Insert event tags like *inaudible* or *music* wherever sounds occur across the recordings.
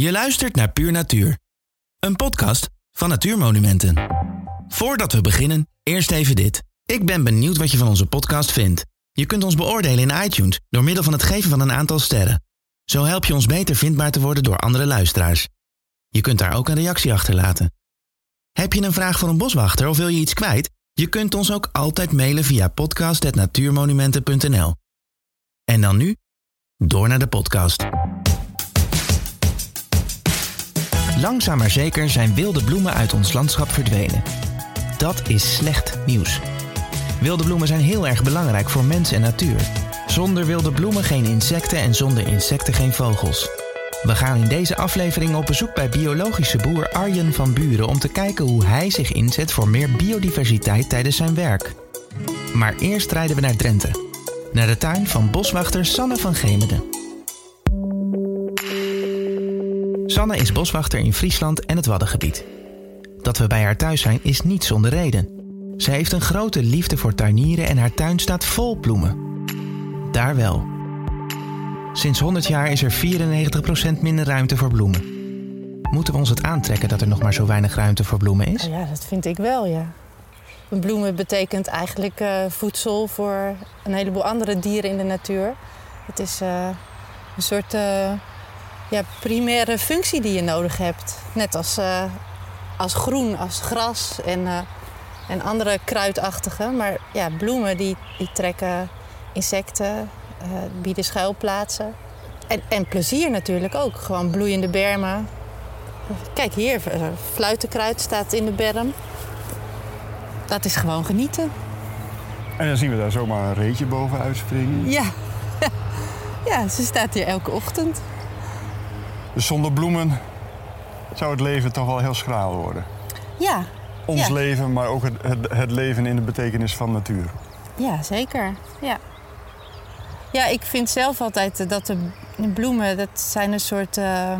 Je luistert naar Puur Natuur, een podcast van Natuurmonumenten. Voordat we beginnen, eerst even dit. Ik ben benieuwd wat je van onze podcast vindt. Je kunt ons beoordelen in iTunes door middel van het geven van een aantal sterren. Zo help je ons beter vindbaar te worden door andere luisteraars. Je kunt daar ook een reactie achterlaten. Heb je een vraag voor een boswachter of wil je iets kwijt? Je kunt ons ook altijd mailen via podcast.natuurmonumenten.nl. En dan nu, door naar de podcast. Langzaam maar zeker zijn wilde bloemen uit ons landschap verdwenen. Dat is slecht nieuws. Wilde bloemen zijn heel erg belangrijk voor mens en natuur. Zonder wilde bloemen geen insecten en zonder insecten geen vogels. We gaan in deze aflevering op bezoek bij biologische boer Arjen van Buren om te kijken hoe hij zich inzet voor meer biodiversiteit tijdens zijn werk. Maar eerst rijden we naar Drenthe, naar de tuin van boswachter Sanne van Gemeden. Sanne is boswachter in Friesland en het Waddengebied. Dat we bij haar thuis zijn is niet zonder reden. Ze heeft een grote liefde voor tuinieren en haar tuin staat vol bloemen. Daar wel. Sinds 100 jaar is er 94% minder ruimte voor bloemen. Moeten we ons het aantrekken dat er nog maar zo weinig ruimte voor bloemen is? Ja, dat vind ik wel, ja. Bloemen betekent eigenlijk uh, voedsel voor een heleboel andere dieren in de natuur. Het is uh, een soort uh, ja, primaire functie die je nodig hebt. Net als, als groen, als gras en, en andere kruidachtige. Maar ja, bloemen die, die trekken insecten, bieden schuilplaatsen. En, en plezier natuurlijk ook. Gewoon bloeiende bermen. Kijk hier, fluitenkruid staat in de berm dat is gewoon genieten. En dan zien we daar zomaar een reetje boven uitspringen. Ja. *laughs* ja, ze staat hier elke ochtend. Dus zonder bloemen zou het leven toch wel heel schraal worden. Ja. Ons ja. leven, maar ook het, het, het, leven in de betekenis van natuur. Ja, zeker. Ja. Ja, ik vind zelf altijd dat de bloemen, dat zijn een soort uh,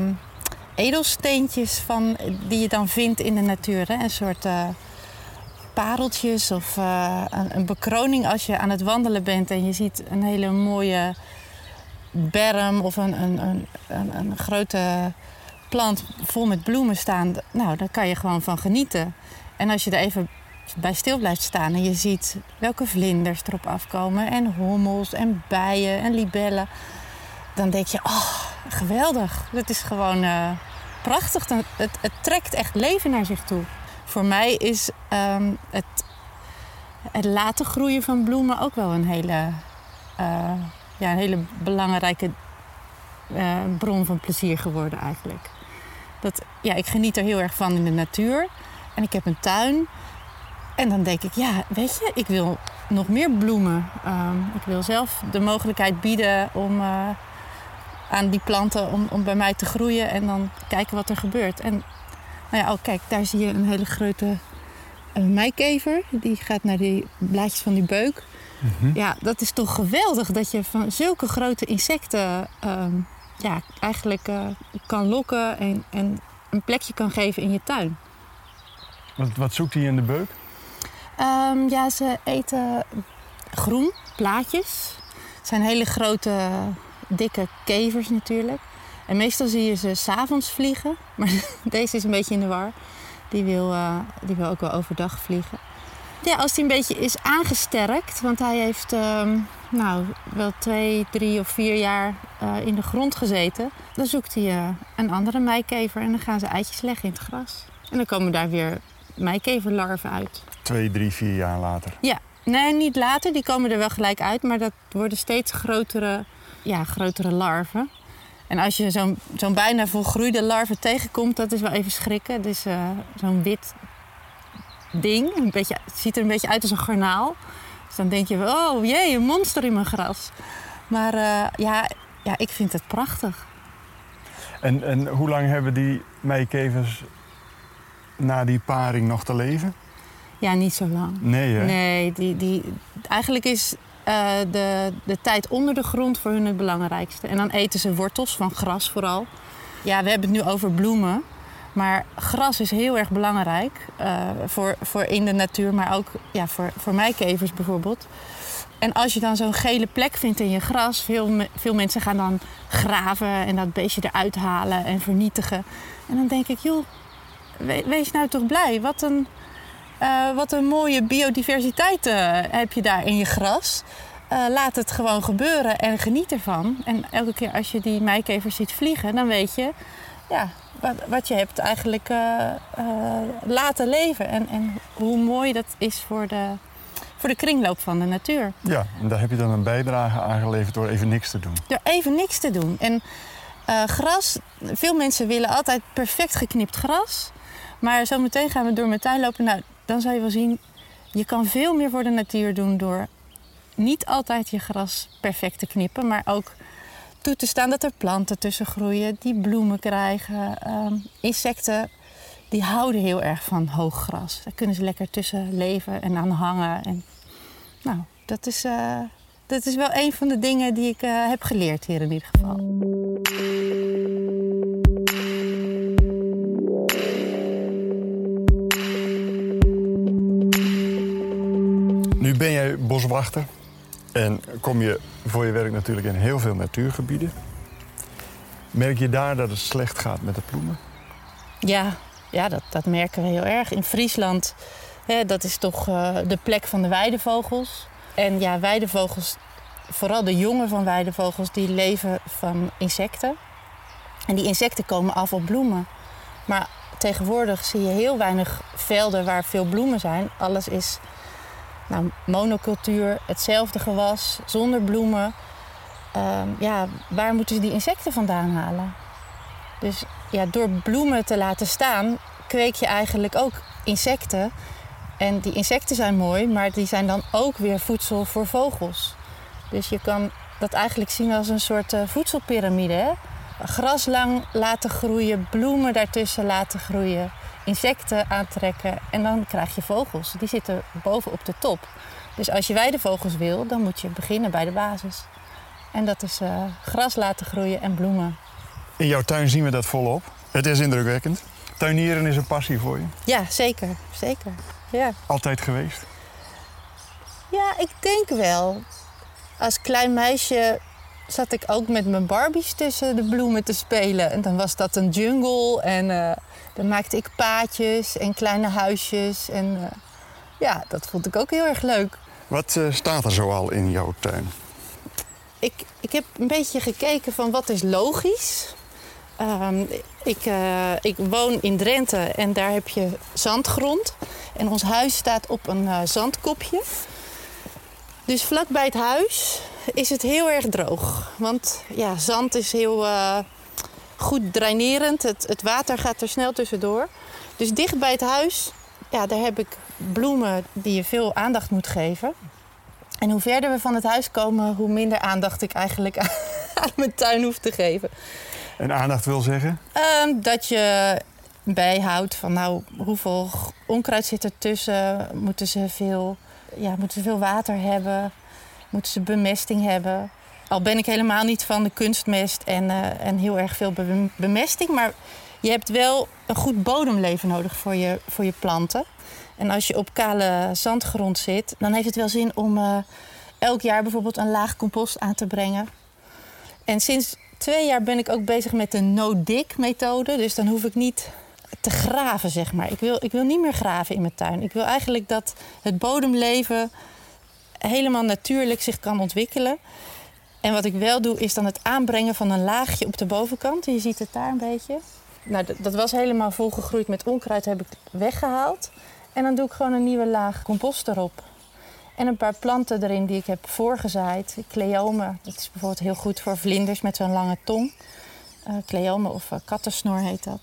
edelsteentjes van, die je dan vindt in de natuur. Hè? Een soort... Uh, pareltjes of uh, een, een, bekroning als je aan het wandelen bent en je ziet een hele mooie berm of een, een, een, een, grote plant vol met bloemen staan. Nou, daar kan je gewoon van genieten. En als je er even bij stil blijft staan en je ziet welke vlinders erop afkomen en hommels en bijen en libellen, dan denk je, oh, geweldig. Dat is gewoon uh, prachtig. Het, het trekt echt leven naar zich toe voor mij is um, het, het, laten groeien van bloemen ook wel een hele, uh, ja, een hele belangrijke uh, bron van plezier geworden eigenlijk. Dat, ja, ik geniet er heel erg van in de natuur. En ik heb een tuin. En dan denk ik, ja, weet je, ik wil nog meer bloemen. Um, ik wil zelf de mogelijkheid bieden om uh, aan die planten om, om bij mij te groeien en dan kijken wat er gebeurt. En nou ja, oh kijk, daar zie je een hele grote uh, meikever. Die gaat naar die blaadjes van die beuk. Mm -hmm. Ja, dat is toch geweldig dat je van zulke grote insecten um, ja, eigenlijk uh, kan lokken en, en, een plekje kan geven in je tuin. Wat, wat zoekt hij in de beuk? Um, ja, ze eten groen, blaadjes. Het zijn hele grote, dikke kevers natuurlijk. En meestal zie je ze s'avonds vliegen. *laughs* Maar deze is een beetje in de war. Die wil, uh, die wil ook wel overdag vliegen. Ja, als hij een beetje is aangesterkt, want hij heeft uh, nou, wel twee, drie of vier jaar uh, in de grond gezeten, dan zoekt hij uh, een andere meikever en dan gaan ze eitjes leggen in het gras. En dan komen daar weer meikeverlarven uit. Twee, drie, vier jaar later? Ja, nee, niet later. Die komen er wel gelijk uit, maar dat worden steeds grotere, ja, grotere larven. En als je zo'n zo'n bijna volgroeide larve tegenkomt, dat is wel even schrikken. Het is uh, zo'n wit ding. Een beetje, het ziet er een beetje uit als een garnaal. Dus dan denk je, oh jee, een monster in mijn gras. Maar uh, ja, ja, ik vind het prachtig. En, en hoe lang hebben die meikevers na die paring nog te leven? Ja, niet zo lang. Nee, hè? Nee, die, die, eigenlijk is uh, de, de tijd onder de grond voor hun het belangrijkste. En dan eten ze wortels van gras vooral. Ja, we hebben het nu over bloemen. Maar gras is heel erg belangrijk uh, voor, voor in de natuur, maar ook ja, voor, voor mijkevers bijvoorbeeld. En als je dan zo'n gele plek vindt in je gras, veel, veel mensen gaan dan graven en dat beestje eruit halen en vernietigen. En dan denk ik, joh, we- wees nou toch blij. Wat een, eh, wat een mooie biodiversiteit eh, heb je daar in je gras. Eh, laat het gewoon gebeuren en geniet ervan. En elke keer als je die meikevers ziet vliegen, dan weet je ja, wat, wat je hebt eigenlijk eh, eh, laten leven. En, en hoe mooi dat is voor de, voor de kringloop van de natuur. Ja, en daar heb je dan een bijdrage aan geleverd door even niks te doen. Door even niks te doen. En eh, gras, veel mensen willen altijd perfect geknipt gras. Maar zometeen gaan we door mijn tuin lopen. Nou, dan zal je wel zien, je kan veel meer voor de natuur doen door niet altijd je gras perfect te knippen, maar ook toe te staan dat er planten tussen groeien, die bloemen krijgen. Ehm, insecten, die houden heel erg van hoog gras. Daar kunnen ze lekker tussen leven en aan hangen. En, nou, dat is, eh, dat is wel een van de dingen die ik eh, heb geleerd hier in ieder geval. Nu ben jij boswachter en kom je voor je werk natuurlijk in heel veel natuurgebieden. Merk je daar dat het slecht gaat met de bloemen? Ja, ja dat, dat merken we heel erg. In Friesland, hè, dat is toch eh, de plek van de weidevogels. En ja, weidevogels, vooral de jongen van weidevogels, die leven van insecten. En die insecten komen af op bloemen. Maar tegenwoordig zie je heel weinig velden waar veel bloemen zijn. Alles is nou, monocultuur, hetzelfde gewas, zonder bloemen. Ehm, ja, waar moeten ze die insecten vandaan halen? Dus ja, door bloemen te laten staan, kweek je eigenlijk ook insecten. En die insecten zijn mooi, maar die zijn dan ook weer voedsel voor vogels. Dus je kan dat eigenlijk zien als een soort voedselpiramide. Hè? Gras lang laten groeien, bloemen daartussen laten groeien, insecten aantrekken en dan krijg je vogels. Die zitten boven op de top. Dus als je weidevogels wil, dan moet je beginnen bij de basis. En dat is eh, gras laten groeien en bloemen. In jouw tuin zien we dat volop. Het is indrukwekkend. Tuinieren is een passie voor je. Ja, zeker. Zeker. Ja. Altijd geweest. Ja, ik denk wel. Als klein meisje zat ik ook met mijn Barbies tussen de bloemen te spelen. En dan was dat een jungle. En eh, dan maakte ik paadjes en kleine huisjes. En eh, ja, dat vond ik ook heel erg leuk. Wat eh, staat er zoal in jouw tuin? Ik, ik heb een beetje gekeken van wat is logisch. Ehm, ik, eh, ik woon in Drenthe en daar heb je zandgrond. En ons huis staat op een zandkopje. Dus vlakbij het huis is het heel erg droog. Want ja, zand is heel goed drainerend. Het, het water gaat er snel tussendoor. Dus dicht bij het huis, ja, daar heb ik bloemen die je veel aandacht moet geven. En hoe verder we van het huis komen, hoe minder aandacht ik eigenlijk aan, *laughs* aan mijn tuin hoef te geven. En aandacht wil zeggen? Ehm, dat je bijhoudt van nou, hoeveel onkruid zit er tussen? Moeten ze veel, ja, moeten ze veel water hebben? Moeten ze bemesting hebben? Al ben ik helemaal niet van de kunstmest en, eh, en heel erg veel be- bemesting. Maar je hebt wel een goed bodemleven nodig voor je, voor je planten. En als je op kale zandgrond zit, dan heeft het wel zin om eh, elk jaar bijvoorbeeld een laag compost aan te brengen. En sinds twee jaar ben ik ook bezig met de no-dig methode. Dus dan hoef ik niet te graven, zeg maar. Ik wil, ik wil niet meer graven in mijn tuin. Ik wil eigenlijk dat het bodemleven helemaal natuurlijk zich kan ontwikkelen. En wat ik wel doe, is dan het aanbrengen van een laagje op de bovenkant. Je ziet het daar een beetje. Nou, dat, was helemaal volgegroeid met onkruid, heb ik weggehaald. En dan doe ik gewoon een nieuwe laag compost erop. En een paar planten erin die ik heb voorgezaaid. Cleome, dat is bijvoorbeeld heel goed voor vlinders met zo'n lange tong. Eh cleome of eh, kattensnor heet dat.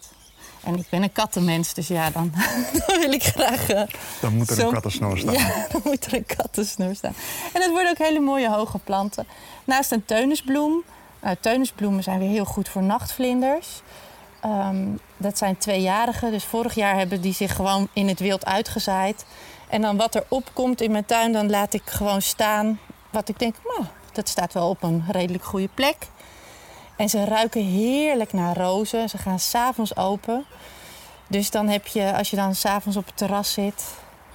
En ik ben een kattenmens, dus ja, dan, *laughs* dan wil ik graag... eh, Dan moet er Zo- een kattensnoor staan. *laughs* ja, dan moet er een kattensnoer staan. En dat worden ook hele mooie hoge planten. Naast een teunisbloem. Nou, teunisbloemen zijn weer heel goed voor nachtvlinders. Ehm, dat zijn tweejarigen. Dus vorig jaar hebben die zich gewoon in het wild uitgezaaid. En dan wat er opkomt in mijn tuin, dan laat ik gewoon staan. Wat ik denk, nou, dat staat wel op een redelijk goede plek. En ze ruiken heerlijk naar rozen. Ze gaan s'avonds open. Dus dan heb je, als je dan s'avonds op het terras zit,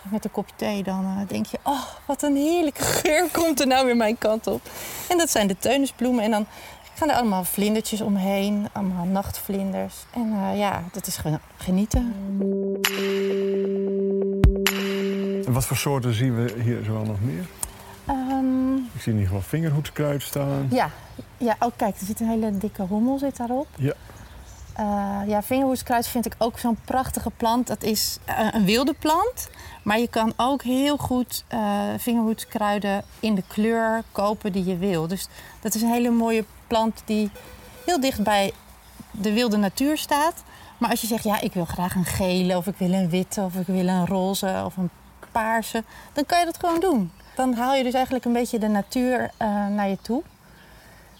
met een kopje thee, dan eh, denk je... oh, wat een heerlijke geur komt er nou weer mijn kant op. En dat zijn de teunisbloemen. En dan gaan er allemaal vlindertjes omheen, allemaal nachtvlinders. En eh, ja, dat is genieten. En wat voor soorten zien we hier zoal nog meer? Ehm, zie in ieder geval vingerhoedskruid staan. ja. ja, oh kijk, er zit een hele dikke hommel zit daarop. Ja. Eh, ja, vingerhoedskruid vind ik ook zo'n prachtige plant. Dat is eh, een wilde plant. Maar je kan ook heel goed eh vingerhoedskruiden in de kleur kopen die je wil. Dus dat is een hele mooie plant die heel dicht bij de wilde natuur staat. Maar als je zegt, ja, ik wil graag een gele, of ik wil een witte, of ik wil een roze of een paarse, dan kan je dat gewoon doen. Dan haal je dus eigenlijk een beetje de natuur eh, naar je toe.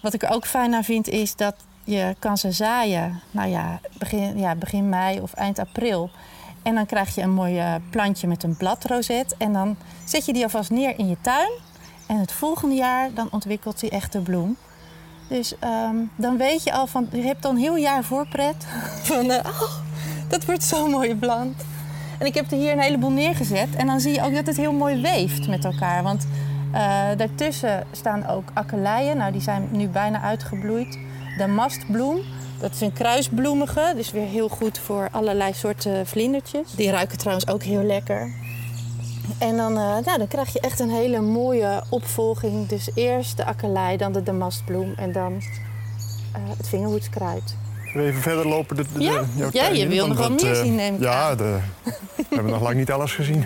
Wat ik er ook fijn aan vind, is dat je kan ze zaaien. Nou ja begin, ja, begin mei of eind april. En dan krijg je een mooi eh, plantje met een bladrozet. En dan zet je die alvast neer in je tuin. En het volgende jaar dan ontwikkelt die echt de bloem. Dus ehm, dan weet je al van, je hebt dan heel jaar voorpret. *laughs* Van, eh, oh, dat wordt zo'n mooie plant. En ik heb er hier een heleboel neergezet. En dan zie je ook dat het heel mooi weeft met elkaar. Want eh, daartussen staan ook akkeleien. Nou, die zijn nu bijna uitgebloeid. De mastbloem, dat is een kruisbloemige. Dus weer heel goed voor allerlei soorten vlindertjes. Die ruiken trouwens ook heel lekker. En dan, eh, nou, dan krijg je echt een hele mooie opvolging. Dus eerst de akkelei, dan de damastbloem en dan eh, het vingerhoedskruid. Zullen we even verder lopen? De, de, Ja, de- je wil nog wel meer eh, zien, neem ik Ja, we hebben nog lang niet alles gezien.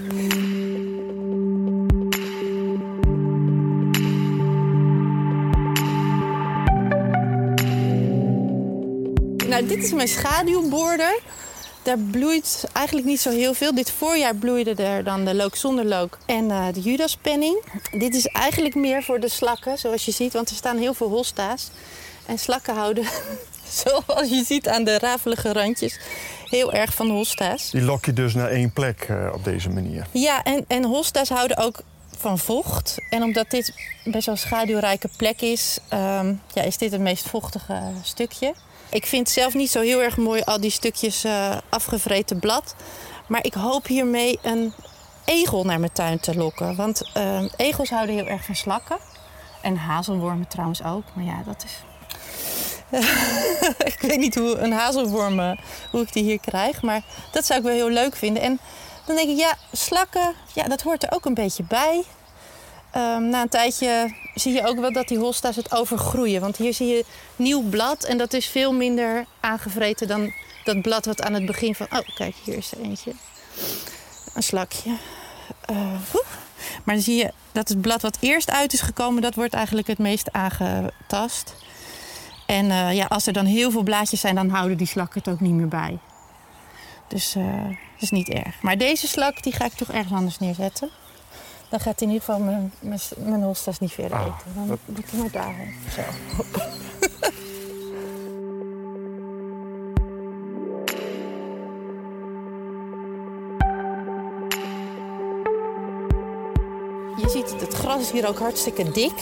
Nou, dit is mijn schaduwborder. Daar bloeit eigenlijk niet zo heel veel. Dit voorjaar bloeide er dan de look zonder look en eh, de judaspenning. Dit is eigenlijk meer voor de slakken, zoals je ziet, want er staan heel veel hosta's. En slakken houden, *laughs* zoals je ziet aan de rafelige randjes, heel erg van hosta's. Die lok je dus naar één plek eh, op deze manier. Ja, en, en hosta's houden ook van vocht. En omdat dit best wel een schaduwrijke plek is, ehm, ja, is dit het meest vochtige stukje. Ik vind zelf niet zo heel erg mooi al die stukjes eh, afgevreten blad. Maar ik hoop hiermee een egel naar mijn tuin te lokken. Want ehm, egels houden heel erg van slakken. En hazelwormen trouwens ook. Maar ja, dat is... *laughs* ik weet niet hoe een hazelworm, hoe ik die hier krijg. Maar dat zou ik wel heel leuk vinden. En dan denk ik, ja, slakken, ja, dat hoort er ook een beetje bij. Ehm, na een tijdje zie je ook wel dat die hosta's het overgroeien. Want hier zie je nieuw blad en dat is veel minder aangevreten dan dat blad wat aan het begin van... Oh, kijk, hier is er eentje. Een slakje. Eh, maar dan zie je dat het blad wat eerst uit is gekomen, dat wordt eigenlijk het meest aangetast. En eh, ja, als er dan heel veel blaadjes zijn, dan houden die slakken het ook niet meer bij. Dus eh, dat is niet erg. Maar deze slak die ga ik toch ergens anders neerzetten. Dan gaat in ieder geval mijn, mijn, mijn hosta's niet verder Ah, eten. Dan dat- doe ik hem maar daarheen. Zo. *laughs* Je ziet het, het gras is hier ook hartstikke dik.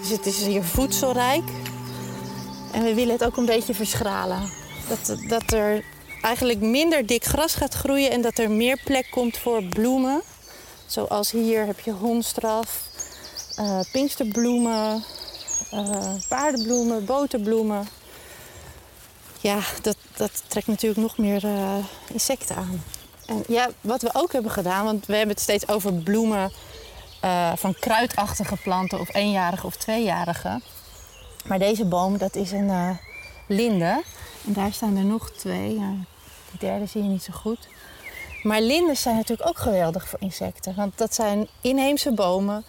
Dus het is hier voedselrijk. En we willen het ook een beetje verschralen. Dat, dat er eigenlijk minder dik gras gaat groeien en dat er meer plek komt voor bloemen. Zoals hier heb je honstraf, eh pinksterbloemen, eh, paardenbloemen, boterbloemen. Ja, dat, dat trekt natuurlijk nog meer eh, insecten aan. En ja, wat we ook hebben gedaan, want we hebben het steeds over bloemen van kruidachtige planten of eenjarige of tweejarige. Maar deze boom, dat is een eh, linde. En daar staan er nog twee. Ja, die derde zie je niet zo goed. Maar lindes zijn natuurlijk ook geweldig voor insecten. Want dat zijn inheemse bomen.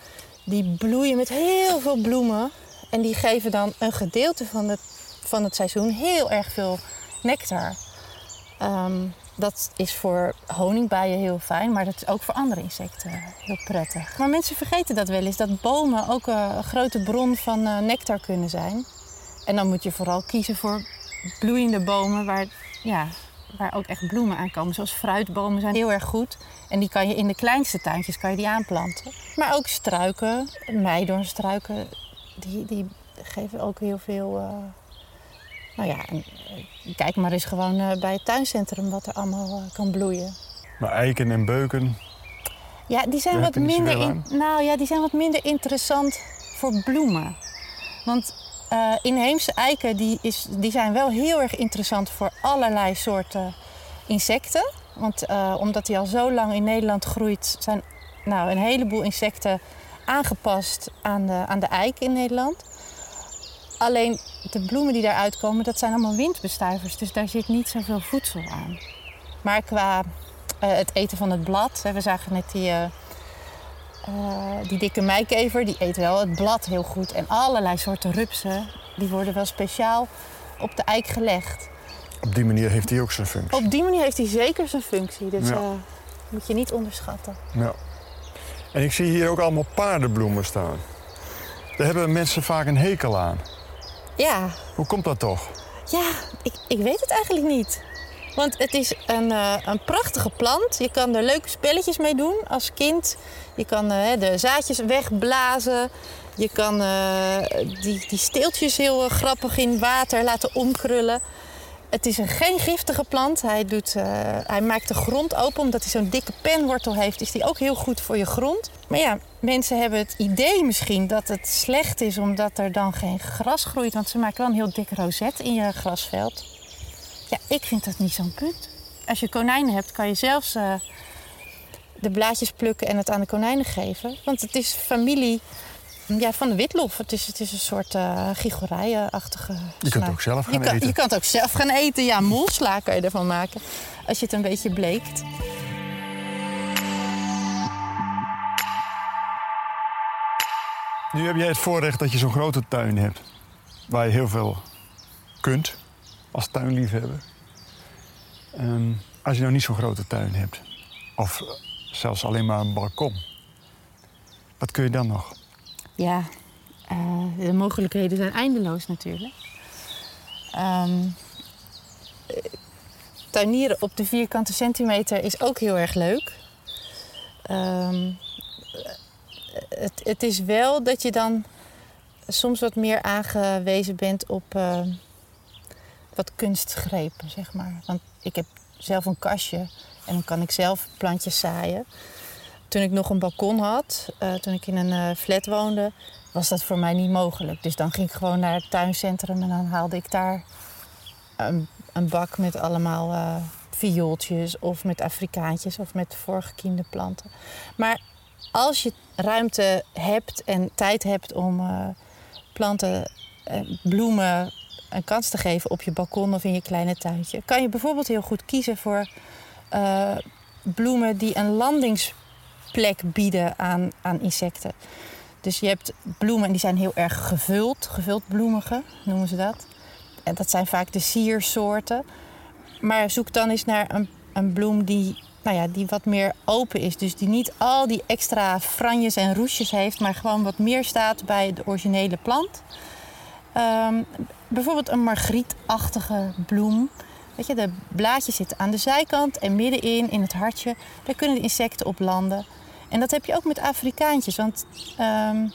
Die bloeien met heel veel bloemen. En die geven dan een gedeelte van het, van het seizoen heel erg veel nectar. Ehm, dat is voor honingbijen heel fijn, maar dat is ook voor andere insecten heel prettig. Maar mensen vergeten dat wel eens, dat bomen ook eh, een grote bron van eh, nectar kunnen zijn. En dan moet je vooral kiezen voor bloeiende bomen waar, ja, waar ook echt bloemen aankomen. Zoals fruitbomen zijn heel erg goed. En die kan je in de kleinste tuintjes kan je die aanplanten. Maar ook struiken, meidoornstruiken, die, die geven ook heel veel... eh, nou ja, en, eh, kijk maar eens gewoon eh, bij het tuincentrum wat er allemaal eh, kan bloeien. Maar eiken en beuken, Ja, die zijn, wat minder in, nou, ja, die zijn wat minder interessant voor bloemen. Want inheemse eiken die is, die zijn wel heel erg interessant voor allerlei soorten insecten. Want omdat die al zo lang in Nederland groeit, zijn nou, een heleboel insecten aangepast aan de, aan de eik in Nederland. Alleen de bloemen die daaruit komen, dat zijn allemaal windbestuivers. Dus daar zit niet zoveel voedsel aan. Maar qua eh, het eten van het blad, hè, we zagen net die, eh, eh, die dikke meikever, die eet wel het blad heel goed. En allerlei soorten rupsen, die worden wel speciaal op de eik gelegd. Op die manier heeft hij ook zijn functie. Op die manier heeft hij zeker zijn functie. Dus Ja. moet je niet onderschatten. Ja. En ik zie hier ook allemaal paardenbloemen staan. Daar hebben mensen vaak een hekel aan. Ja, Hoe komt dat toch? Ja, ik, ik weet het eigenlijk niet. Want het is een, eh, een prachtige plant. Je kan er leuke spelletjes mee doen als kind. Je kan eh, de zaadjes wegblazen. Je kan eh, die, die steeltjes heel grappig in water laten omkrullen. Het is een geen giftige plant. Hij, doet, eh, hij maakt de grond open. Omdat hij zo'n dikke penwortel heeft, is die ook heel goed voor je grond. Maar ja, mensen hebben het idee misschien dat het slecht is omdat er dan geen gras groeit. Want ze maken wel een heel dik rozet in je grasveld. Ja, ik vind dat niet zo'n punt. Als je konijnen hebt, kan je zelfs eh, de blaadjes plukken en het aan de konijnen geven. Want het is familie ja, van de witlof. Het is, het is een soort uh, Je kunt het ook zelf je gaan kan, eten. Je kan het ook zelf gaan eten. Ja, molsla kan je ervan maken. Als je het een beetje bleekt. Nu heb jij het voorrecht dat je zo'n grote tuin hebt. Waar je heel veel kunt als tuinliefhebber. Ehm, als je nou niet zo'n grote tuin hebt. Of zelfs alleen maar een balkon. Wat kun je dan nog? Ja, eh, de mogelijkheden zijn eindeloos natuurlijk. Eh, tuinieren op de vierkante centimeter is ook heel erg leuk. Ehm, het, het is wel dat je dan soms wat meer aangewezen bent op eh, wat kunstgrepen, zeg maar. Want ik heb zelf een kastje en dan kan ik zelf plantjes zaaien. Toen ik nog een balkon had, eh, toen ik in een eh, flat woonde, was dat voor mij niet mogelijk. Dus dan ging ik gewoon naar het tuincentrum en dan haalde ik daar een, een bak met allemaal eh, viooltjes of met Afrikaantjes of met voorgekiemde planten. Maar als je ruimte hebt en tijd hebt om planten en bloemen een kans te geven op je balkon of in je kleine tuintje, kan je bijvoorbeeld heel goed kiezen voor bloemen die een landingsplek bieden aan, aan insecten. Dus je hebt bloemen en die zijn heel erg gevuld, gevuld bloemige noemen ze dat. En dat zijn vaak de siersoorten. Maar zoek dan eens naar een, een bloem die, nou ja, die wat meer open is. Dus die niet al die extra franjes en roesjes heeft, maar gewoon wat meer staat bij de originele plant. Ehm, bijvoorbeeld een margrietachtige bloem. Weet je, de blaadjes zitten aan de zijkant en middenin, in het hartje. Daar kunnen de insecten op landen. En dat heb je ook met Afrikaantjes. Want ehm,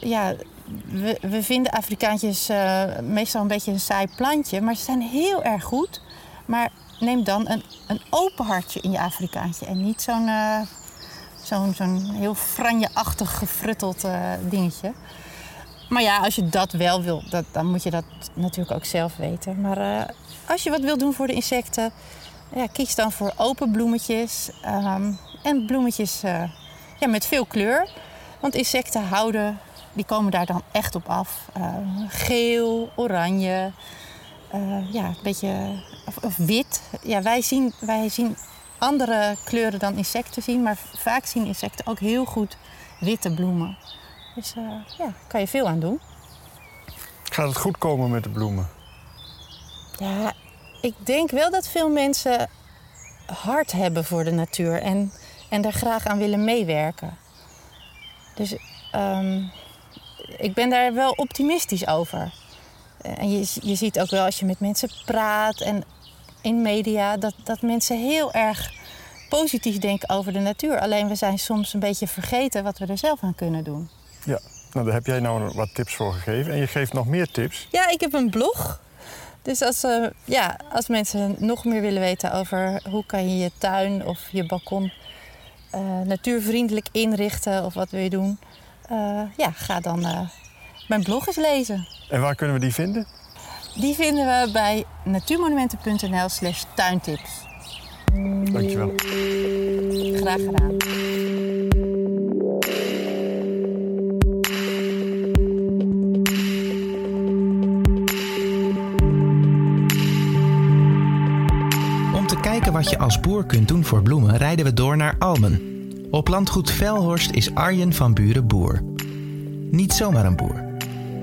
ja, we, we vinden Afrikaantjes eh, meestal een beetje een saai plantje. Maar ze zijn heel erg goed. Maar neem dan een, een open hartje in je Afrikaantje. En niet zo'n eh, zo'n zo'n heel franje-achtig gefrutteld eh, dingetje. Maar ja, als je dat wel wil, dat, dan moet je dat natuurlijk ook zelf weten. Maar als je wat wil doen voor de insecten, ja, kies dan voor open bloemetjes. ehm, en bloemetjes eh, ja, met veel kleur. Want insecten houden, die komen daar dan echt op af. Eh, geel, oranje, eh, ja, een beetje of, of wit. Ja, wij zien, wij zien andere kleuren dan insecten zien, maar vaak zien insecten ook heel goed witte bloemen. Dus uh, ja, kan je veel aan doen. Gaat het goed komen met de bloemen? Ja, ik denk wel dat veel mensen hart hebben voor de natuur en, en daar graag aan willen meewerken. Dus um, ik ben daar wel optimistisch over. En je, je ziet ook wel als je met mensen praat en in media dat, dat mensen heel erg positief denken over de natuur. Alleen we zijn soms een beetje vergeten wat we er zelf aan kunnen doen. Ja, nou daar heb jij nou wat tips voor gegeven. En je geeft nog meer tips. Ja, ik heb een blog. Dus als, uh, ja, als mensen nog meer willen weten over hoe kan je je tuin of je balkon natuurvriendelijk inrichten of wat wil je doen? ja, ga dan mijn blog eens lezen. En waar kunnen we die vinden? Die vinden we bij natuurmonumenten.nl slash tuintips. Dankjewel. Graag gedaan. Wat je als boer kunt doen voor bloemen, rijden we door naar Almen. Op landgoed Velhorst is Arjen van Buren boer. Niet zomaar een boer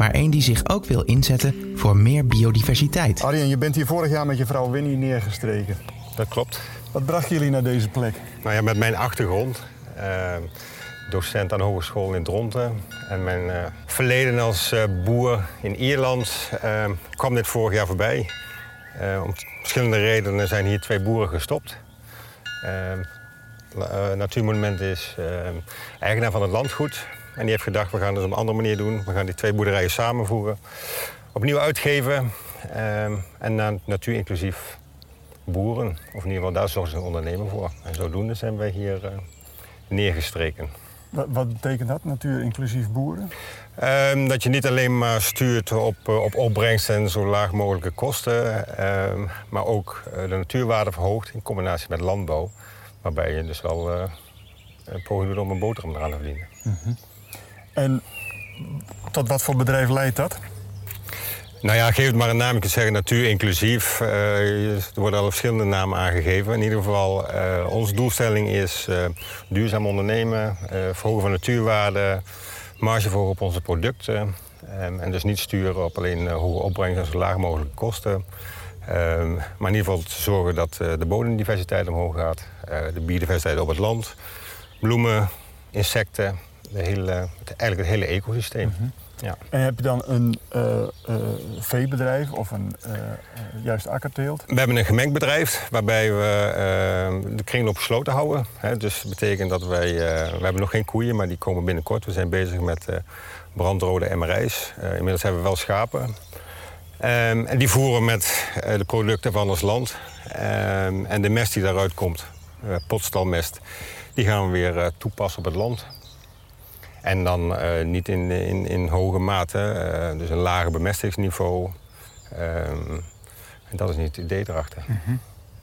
maar één die zich ook wil inzetten voor meer biodiversiteit. Arjen, je bent hier vorig jaar met je vrouw Winnie neergestreken. Dat klopt. Wat bracht jullie naar deze plek? Nou ja, met mijn achtergrond, uh, docent aan de Hogeschool in Dronten... en mijn uh, verleden als uh, boer in Ierland kwam dit vorig jaar voorbij. Om verschillende redenen zijn hier twee boeren gestopt. Natuurmonument is eigenaar van het landgoed. En die heeft gedacht, we gaan het op een andere manier doen. We gaan die twee boerderijen samenvoegen. Opnieuw uitgeven. Ehm, en naar natuurinclusief boeren. Of in ieder geval, daar zorgen ze een ondernemer voor. En zodoende zijn wij hier uh, neergestreken. Wat, wat, betekent dat, natuurinclusief boeren? Ehm, dat je niet alleen maar stuurt op, uh, op opbrengst en zo laag mogelijke kosten. Ehm, maar ook uh, de natuurwaarde verhoogt in combinatie met landbouw. Waarbij je dus wel een poging doet om een boterham eraan te verdienen. -hmm. En tot wat voor bedrijf leidt dat? Nou ja, geef het maar een naam. Je kunt zeggen natuurinclusief. Uh, er worden al verschillende namen aangegeven. In ieder geval, uh, onze doelstelling is uh, duurzaam ondernemen, verhogen van natuurwaarde, marge verhogen op onze producten. Um, en dus niet sturen op alleen hoge opbrengst en zo laag mogelijke kosten. Um, maar in ieder geval te zorgen dat de bodemdiversiteit omhoog gaat, de biodiversiteit op het land, bloemen, insecten, de hele, eigenlijk het hele ecosysteem. Mhm. Ja. En heb je dan een uh, uh, veebedrijf of een uh, juist akkerteelt? We hebben een gemengd bedrijf waarbij we de kringloop gesloten houden. Hè, dus dat betekent dat wij, we hebben nog geen koeien, maar die komen binnenkort. We zijn bezig met brandrode MRI's. inmiddels hebben we wel schapen. Um, en die voeren met de producten van ons land. Um, en de mest die daaruit komt, potstalmest, die gaan we weer toepassen op het land. En dan uh, niet in, in, in hoge mate, uh, dus een lager bemestingsniveau. Um, en dat is niet het idee erachter. Mm -hmm.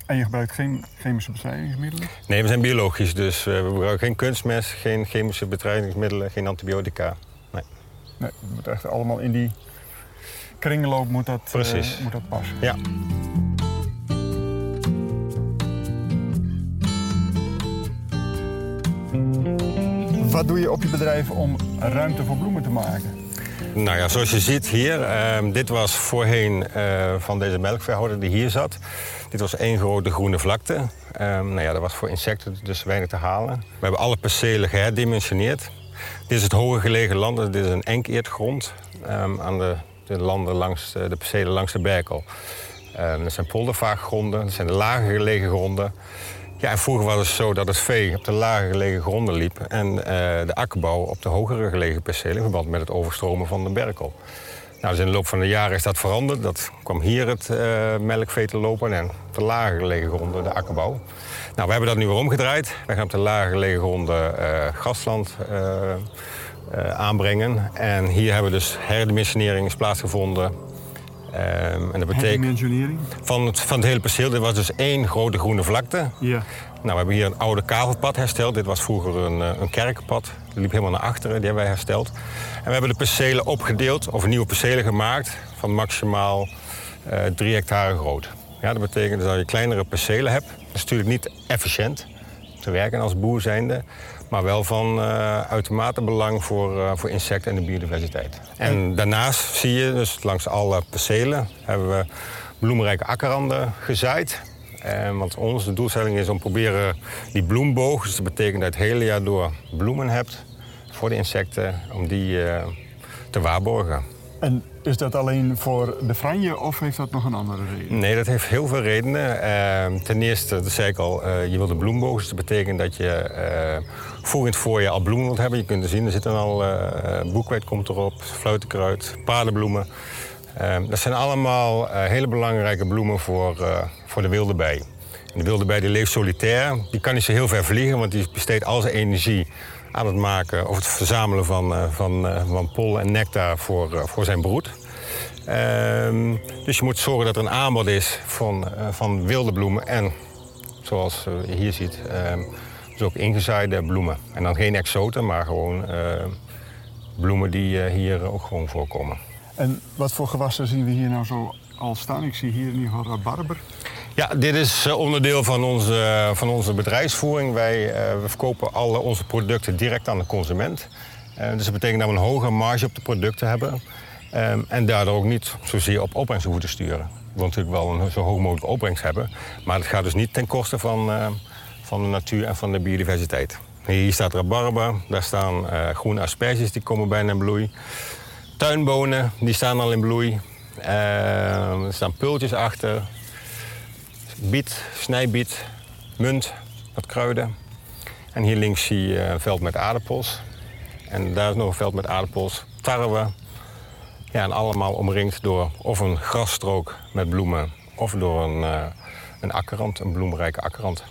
En je gebruikt geen chemische bestrijdingsmiddelen? Nee, we zijn biologisch, dus we gebruiken geen kunstmest, geen chemische bestrijdingsmiddelen, geen antibiotica. Nee. Nee, het moet echt allemaal in die kringloop moet dat, moet dat passen. Ja. Wat doe je op je bedrijf om ruimte voor bloemen te maken? Nou ja, zoals je ziet hier, uh, dit was voorheen uh, van deze melkveehouder die hier zat. Dit was één grote groene vlakte. Uh, nou ja, dat was voor insecten dus weinig te halen. We hebben alle percelen geherdimensioneerd. Dit is het hoger gelegen land, dit is een enkeerdgrond um, aan de, de, landen langs de percelen langs de Berkel. Dat zijn poldervaaggronden, dat zijn de lager gelegen gronden. Ja, vroeger was het zo dat het vee op de lager gelegen gronden liep... en uh, de akkerbouw op de hogere gelegen percelen... in verband met het overstromen van de Berkel. Nou, dus in de loop van de jaren is dat veranderd. Dat kwam hier het uh, melkvee te lopen en op de lager gelegen gronden de akkerbouw. Nou, we hebben dat nu weer omgedraaid. We gaan op de lager gelegen gronden uh, grasland aanbrengen. En hier hebben dus herdimensionering plaatsgevonden Um, en dat betekent van het, van het hele perceel. Dit was dus één grote groene vlakte. Ja. Nou, we hebben hier een oude kavelpad hersteld. Dit was vroeger een, eh, een kerkenpad. Dat liep helemaal naar achteren. Die hebben wij hersteld. En we hebben de percelen opgedeeld, of nieuwe percelen gemaakt... van maximaal uh, drie hectare groot. Ja, dat betekent dat je kleinere percelen hebt. Dat is natuurlijk niet efficiënt te werken als boer zijnde maar wel van uh, uitermate belang voor, uh, voor insecten en de biodiversiteit. En daarnaast zie je, dus langs alle percelen, hebben we bloemrijke akkerranden gezaaid. En want onze doelstelling is om proberen die bloemboog, dus dat betekent dat je het hele jaar door bloemen hebt voor de insecten, om die uh, te waarborgen. En is dat alleen voor de franje of heeft dat nog een andere reden? Nee, dat heeft heel veel redenen. Uh, ten eerste, dat zei ik al, uh, je wil de bloemboog. Dus dat betekent dat je uh, voor in het voorjaar al bloemen wilt hebben. Je kunt er zien, er zitten al boekweit komt erop, fluitenkruid, paardenbloemen. Ehm, dat zijn allemaal hele belangrijke bloemen voor, voor de wilde bij. De wilde bij die leeft solitair. Die kan niet zo heel ver vliegen, want die besteedt al zijn energie aan het maken of het verzamelen van, uh, van, uh, van pollen en nectar voor, uh, voor zijn broed. Ehm, dus je moet zorgen dat er een aanbod is van, van wilde bloemen en, zoals je hier ziet, ehm, dus ook ingezaaide bloemen. En dan geen exoten, maar gewoon bloemen die hier ook gewoon voorkomen. En wat voor gewassen zien we hier nou zo al staan? Ik zie hier in ieder geval rabarber. Ja, dit is eh, onderdeel van onze, van onze bedrijfsvoering. Wij uh, we verkopen alle onze producten direct aan de consument. Uh, dus dat betekent dat we een hoge marge op de producten hebben. Um, en daardoor ook niet zozeer op opbrengst hoeven te sturen. We willen natuurlijk wel een zo hoog mogelijk opbrengst hebben. Maar het gaat dus niet ten koste van, van de natuur en van de biodiversiteit. Hier staat rabarber, daar staan groene asperges die komen bijna in bloei. Tuinbonen, die staan al in bloei. Ehm, er staan pultjes achter, biet, snijbiet, munt, wat kruiden. En hier links zie je een veld met aardappels. En daar is nog een veld met aardappels, tarwe. Ja, en allemaal omringd door of een grasstrook met bloemen... of door een, uh, een akkerrand, een bloemrijke akkerrand.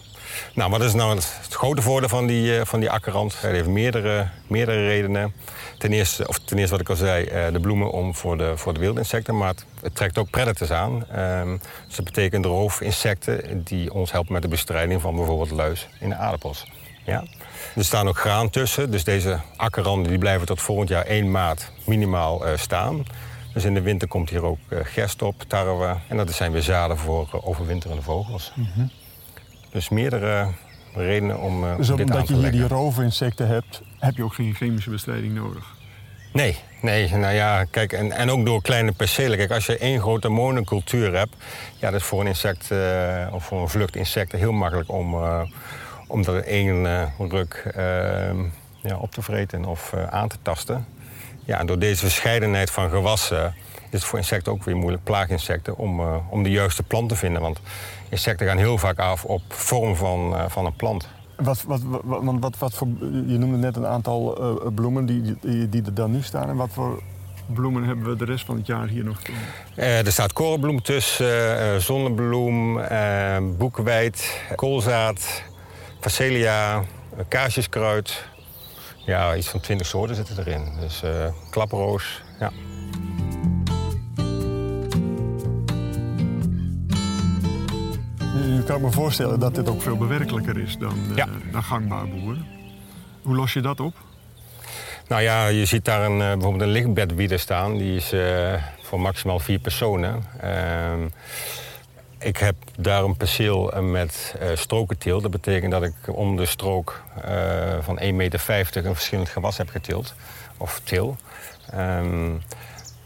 Nou, wat is nou het, grote voordeel van die, uh, van die akkerrand? Het heeft meerdere, meerdere redenen. Ten eerste, of ten eerste wat ik al zei, uh, de bloemen om voor de, voor de wildinsecten. Maar het, trekt ook predators aan. Um, dus dat betekent roofinsecten die ons helpen met de bestrijding van bijvoorbeeld luis in de aardappels. Ja. Er staan ook graan tussen, dus deze akkerranden die blijven tot volgend jaar 1 maart minimaal uh, staan. Dus in de winter komt hier ook gerst op, tarwe. En dat zijn weer zaden voor overwinterende vogels. -hmm. Dus meerdere redenen om uh, dus dit omdat aan te je hier leggen. die roofinsecten hebt, heb je ook geen chemische bestrijding nodig? Nee, nee, nou ja, kijk, en, en ook door kleine percelen. Kijk, als je één grote monocultuur hebt, ja, dat is voor een insect uh, of voor een vluchtinsect heel makkelijk om, uh, om dat één uh, ruk ja, op te vreten of aan te tasten. Ja, en door deze verscheidenheid van gewassen is het voor insecten ook weer moeilijk, plaaginsecten, om, om de juiste plant te vinden. Want insecten gaan heel vaak af op vorm van, van een plant. Wat, wat, wat, wat, wat voor, je noemde net een aantal uh, bloemen die, die, die er dan nu staan. En wat voor bloemen hebben we de rest van het jaar hier nog? Uh, er staat korenbloem tussen, uh, zonnebloem, boekweit, koolzaad, facelia, kaarsjeskruid. Ja, iets van twintig soorten zitten erin. Dus klaproos, ja. Kan me voorstellen dat dit ook veel bewerkelijker is dan, uh, ja. dan gangbaar boeren. Hoe los je dat op? Nou ja, je ziet daar een, uh, bijvoorbeeld een lichtbedbieder staan. Die is uh, voor maximaal vier personen. Ehm, ik heb daar een perceel met strokenteel. Dat betekent dat ik om de strook van 1,50 meter een verschillend gewas heb getild. Of til. Um,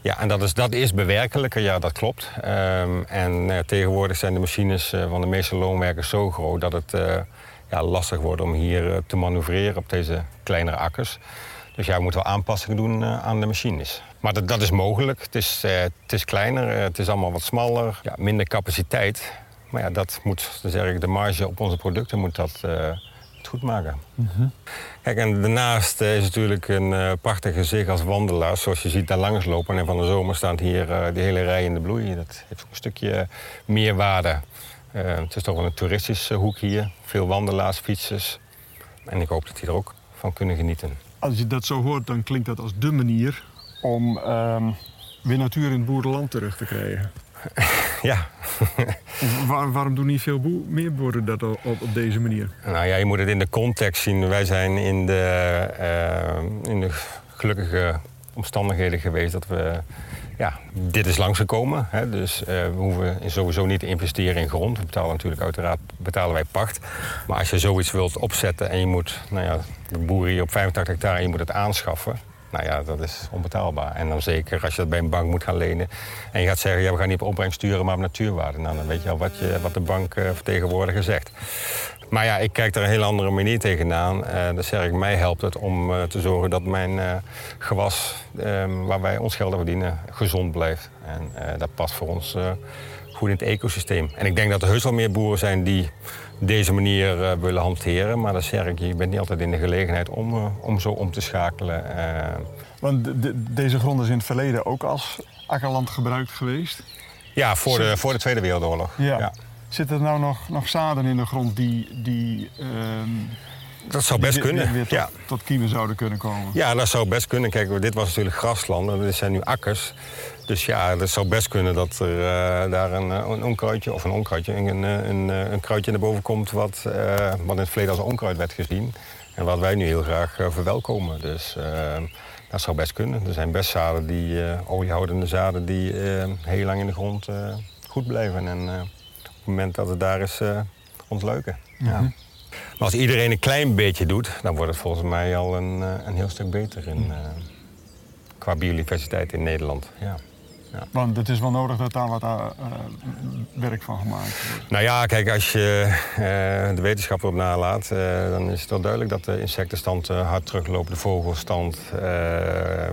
ja, en dat is, dat is bewerkelijker, ja, dat klopt. Um, en uh, tegenwoordig zijn de machines uh, van de meeste loonwerkers zo groot dat het uh, ja, lastig wordt om hier te manoeuvreren op deze kleinere akkers. Dus ja, we moeten wel aanpassingen doen aan de machines. Maar dat, dat is mogelijk. Het is, het is kleiner, het is allemaal wat smaller, ja, minder capaciteit. Maar ja, dat moet, dus eigenlijk de marge op onze producten moet dat goed maken. Mm -hmm. Kijk, en daarnaast is natuurlijk een uh, prachtig gezicht als wandelaar. Zoals je ziet daar langs lopen. En van de zomer staat hier uh, de hele rij in de bloei. Dat heeft ook een stukje meerwaarde. het is toch wel een toeristische hoek hier. Veel wandelaars, fietsers. En ik hoop dat die er ook van kunnen genieten. Als je dat zo hoort, dan klinkt dat als dé manier om um, weer natuur in het boerenland terug te krijgen. *laughs* Ja. *laughs* Waar, waarom doen niet veel boer, meer boeren dat op, op, deze manier? Nou ja, je moet het in de context zien. Wij zijn in de, uh, in de gelukkige omstandigheden geweest dat we... Ja, dit is langsgekomen. Hè, dus uh, we hoeven sowieso niet te investeren in grond. We betalen natuurlijk uiteraard betalen wij pacht. Maar als je zoiets wilt opzetten en je moet... Nou ja, de boeren hier op 85 hectare je moet het aanschaffen... Nou ja, dat is onbetaalbaar. En dan zeker als je dat bij een bank moet gaan lenen. En je gaat zeggen, ja, we gaan niet op opbrengst sturen, maar op natuurwaarde. Nou, dan weet je al wat, je, wat de bank uh, vertegenwoordiger zegt. Maar ja, ik kijk er een heel andere manier tegenaan. Uh, zeg ik, mij helpt het om uh, te zorgen dat mijn gewas, waar wij ons geld aan verdienen, gezond blijft. En dat past voor ons goed in het ecosysteem. En ik denk dat er heus wel meer boeren zijn die deze manier uh, willen hanteren. Maar dat zeg ik, je bent niet altijd in de gelegenheid om, uh, om zo om te schakelen. Uh... Want de, de, deze grond is in het verleden ook als akkerland gebruikt geweest? Ja, voor de, voor de Tweede Wereldoorlog. Ja. ja. Zitten er nou nog, nog zaden in de grond die, die, ehm, Dat zou best die kunnen. weer tot, ja. tot kiemen zouden kunnen komen? ja, dat zou best kunnen. Kijk, dit was natuurlijk grasland en dit zijn nu akkers. Dus ja, het zou best kunnen dat er eh, daar een, eh, een onkruidje, of een onkruidje, een, een, een, eh, een kruidje naar boven komt wat, wat in het verleden als onkruid werd gezien. En wat wij nu heel graag verwelkomen. Dus dat zou best kunnen. Er zijn best zaden die, eh, oliehoudende zaden die heel lang in de grond goed blijven. En op het moment dat het daar is, ontluiken. Ja. Maar als iedereen een klein beetje doet, dan wordt het volgens mij al een, een heel stuk beter in, qua biodiversiteit in Nederland. Ja. Want het is wel nodig dat daar wat eh, werk van gemaakt wordt. Nou ja, kijk, als je eh, de wetenschap erop nalaat, eh, dan is het wel duidelijk dat de insectenstand hard terugloopt, de vogelstand,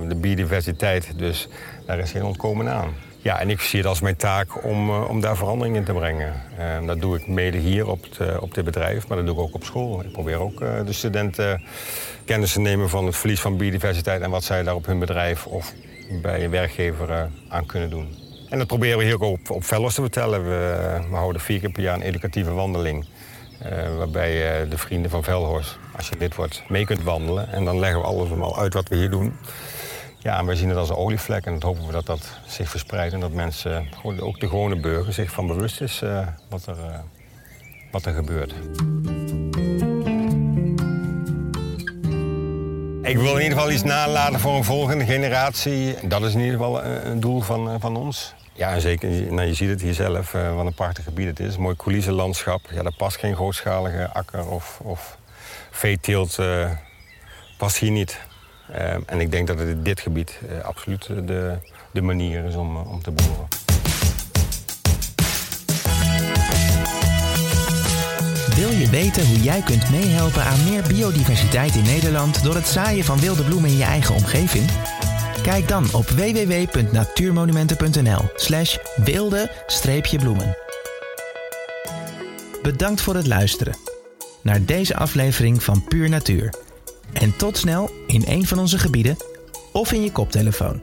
de biodiversiteit. Dus daar is geen ontkomen aan. Ja, en ik zie het als mijn taak om, om daar verandering in te brengen. Dat doe ik mede hier op, het, op dit bedrijf, maar dat doe ik ook op school. Ik probeer ook de studenten kennis te nemen van het verlies van biodiversiteit en wat zij daar op hun bedrijf of bij een werkgever eh, aan kunnen doen. En dat proberen we hier ook op, op te vertellen. We, we houden vier keer per jaar een educatieve wandeling. eh, waarbij eh, de vrienden van Velhorst, als je lid wordt, mee kunt wandelen. En dan leggen we alles allemaal uit wat we hier doen. Ja, en wij zien het als een olievlek en dat hopen we dat dat zich verspreidt. En dat mensen, ook de gewone burger, zich van bewust is eh, wat, er, eh, wat er gebeurt. Ik wil in ieder geval iets nalaten voor een volgende generatie. Dat is in ieder geval een, een doel van, eh, van ons. Ja, zeker, nou, je ziet het hier zelf, eh, wat een prachtig gebied het is. Mooi coulissenlandschap. Ja, daar past geen grootschalige akker of, of veeteelt. eh past hier niet. Eh, en ik denk dat het in dit gebied eh, absoluut eh, de, de manier is om, eh, om te boeren. Wil je weten hoe jij kunt meehelpen aan meer biodiversiteit in Nederland door het zaaien van wilde bloemen in je eigen omgeving? Kijk dan op www.natuurmonumenten.nl slash wilde-bloemen. Bedankt voor het luisteren naar deze aflevering van Puur Natuur. En tot snel in een van onze gebieden of in je koptelefoon.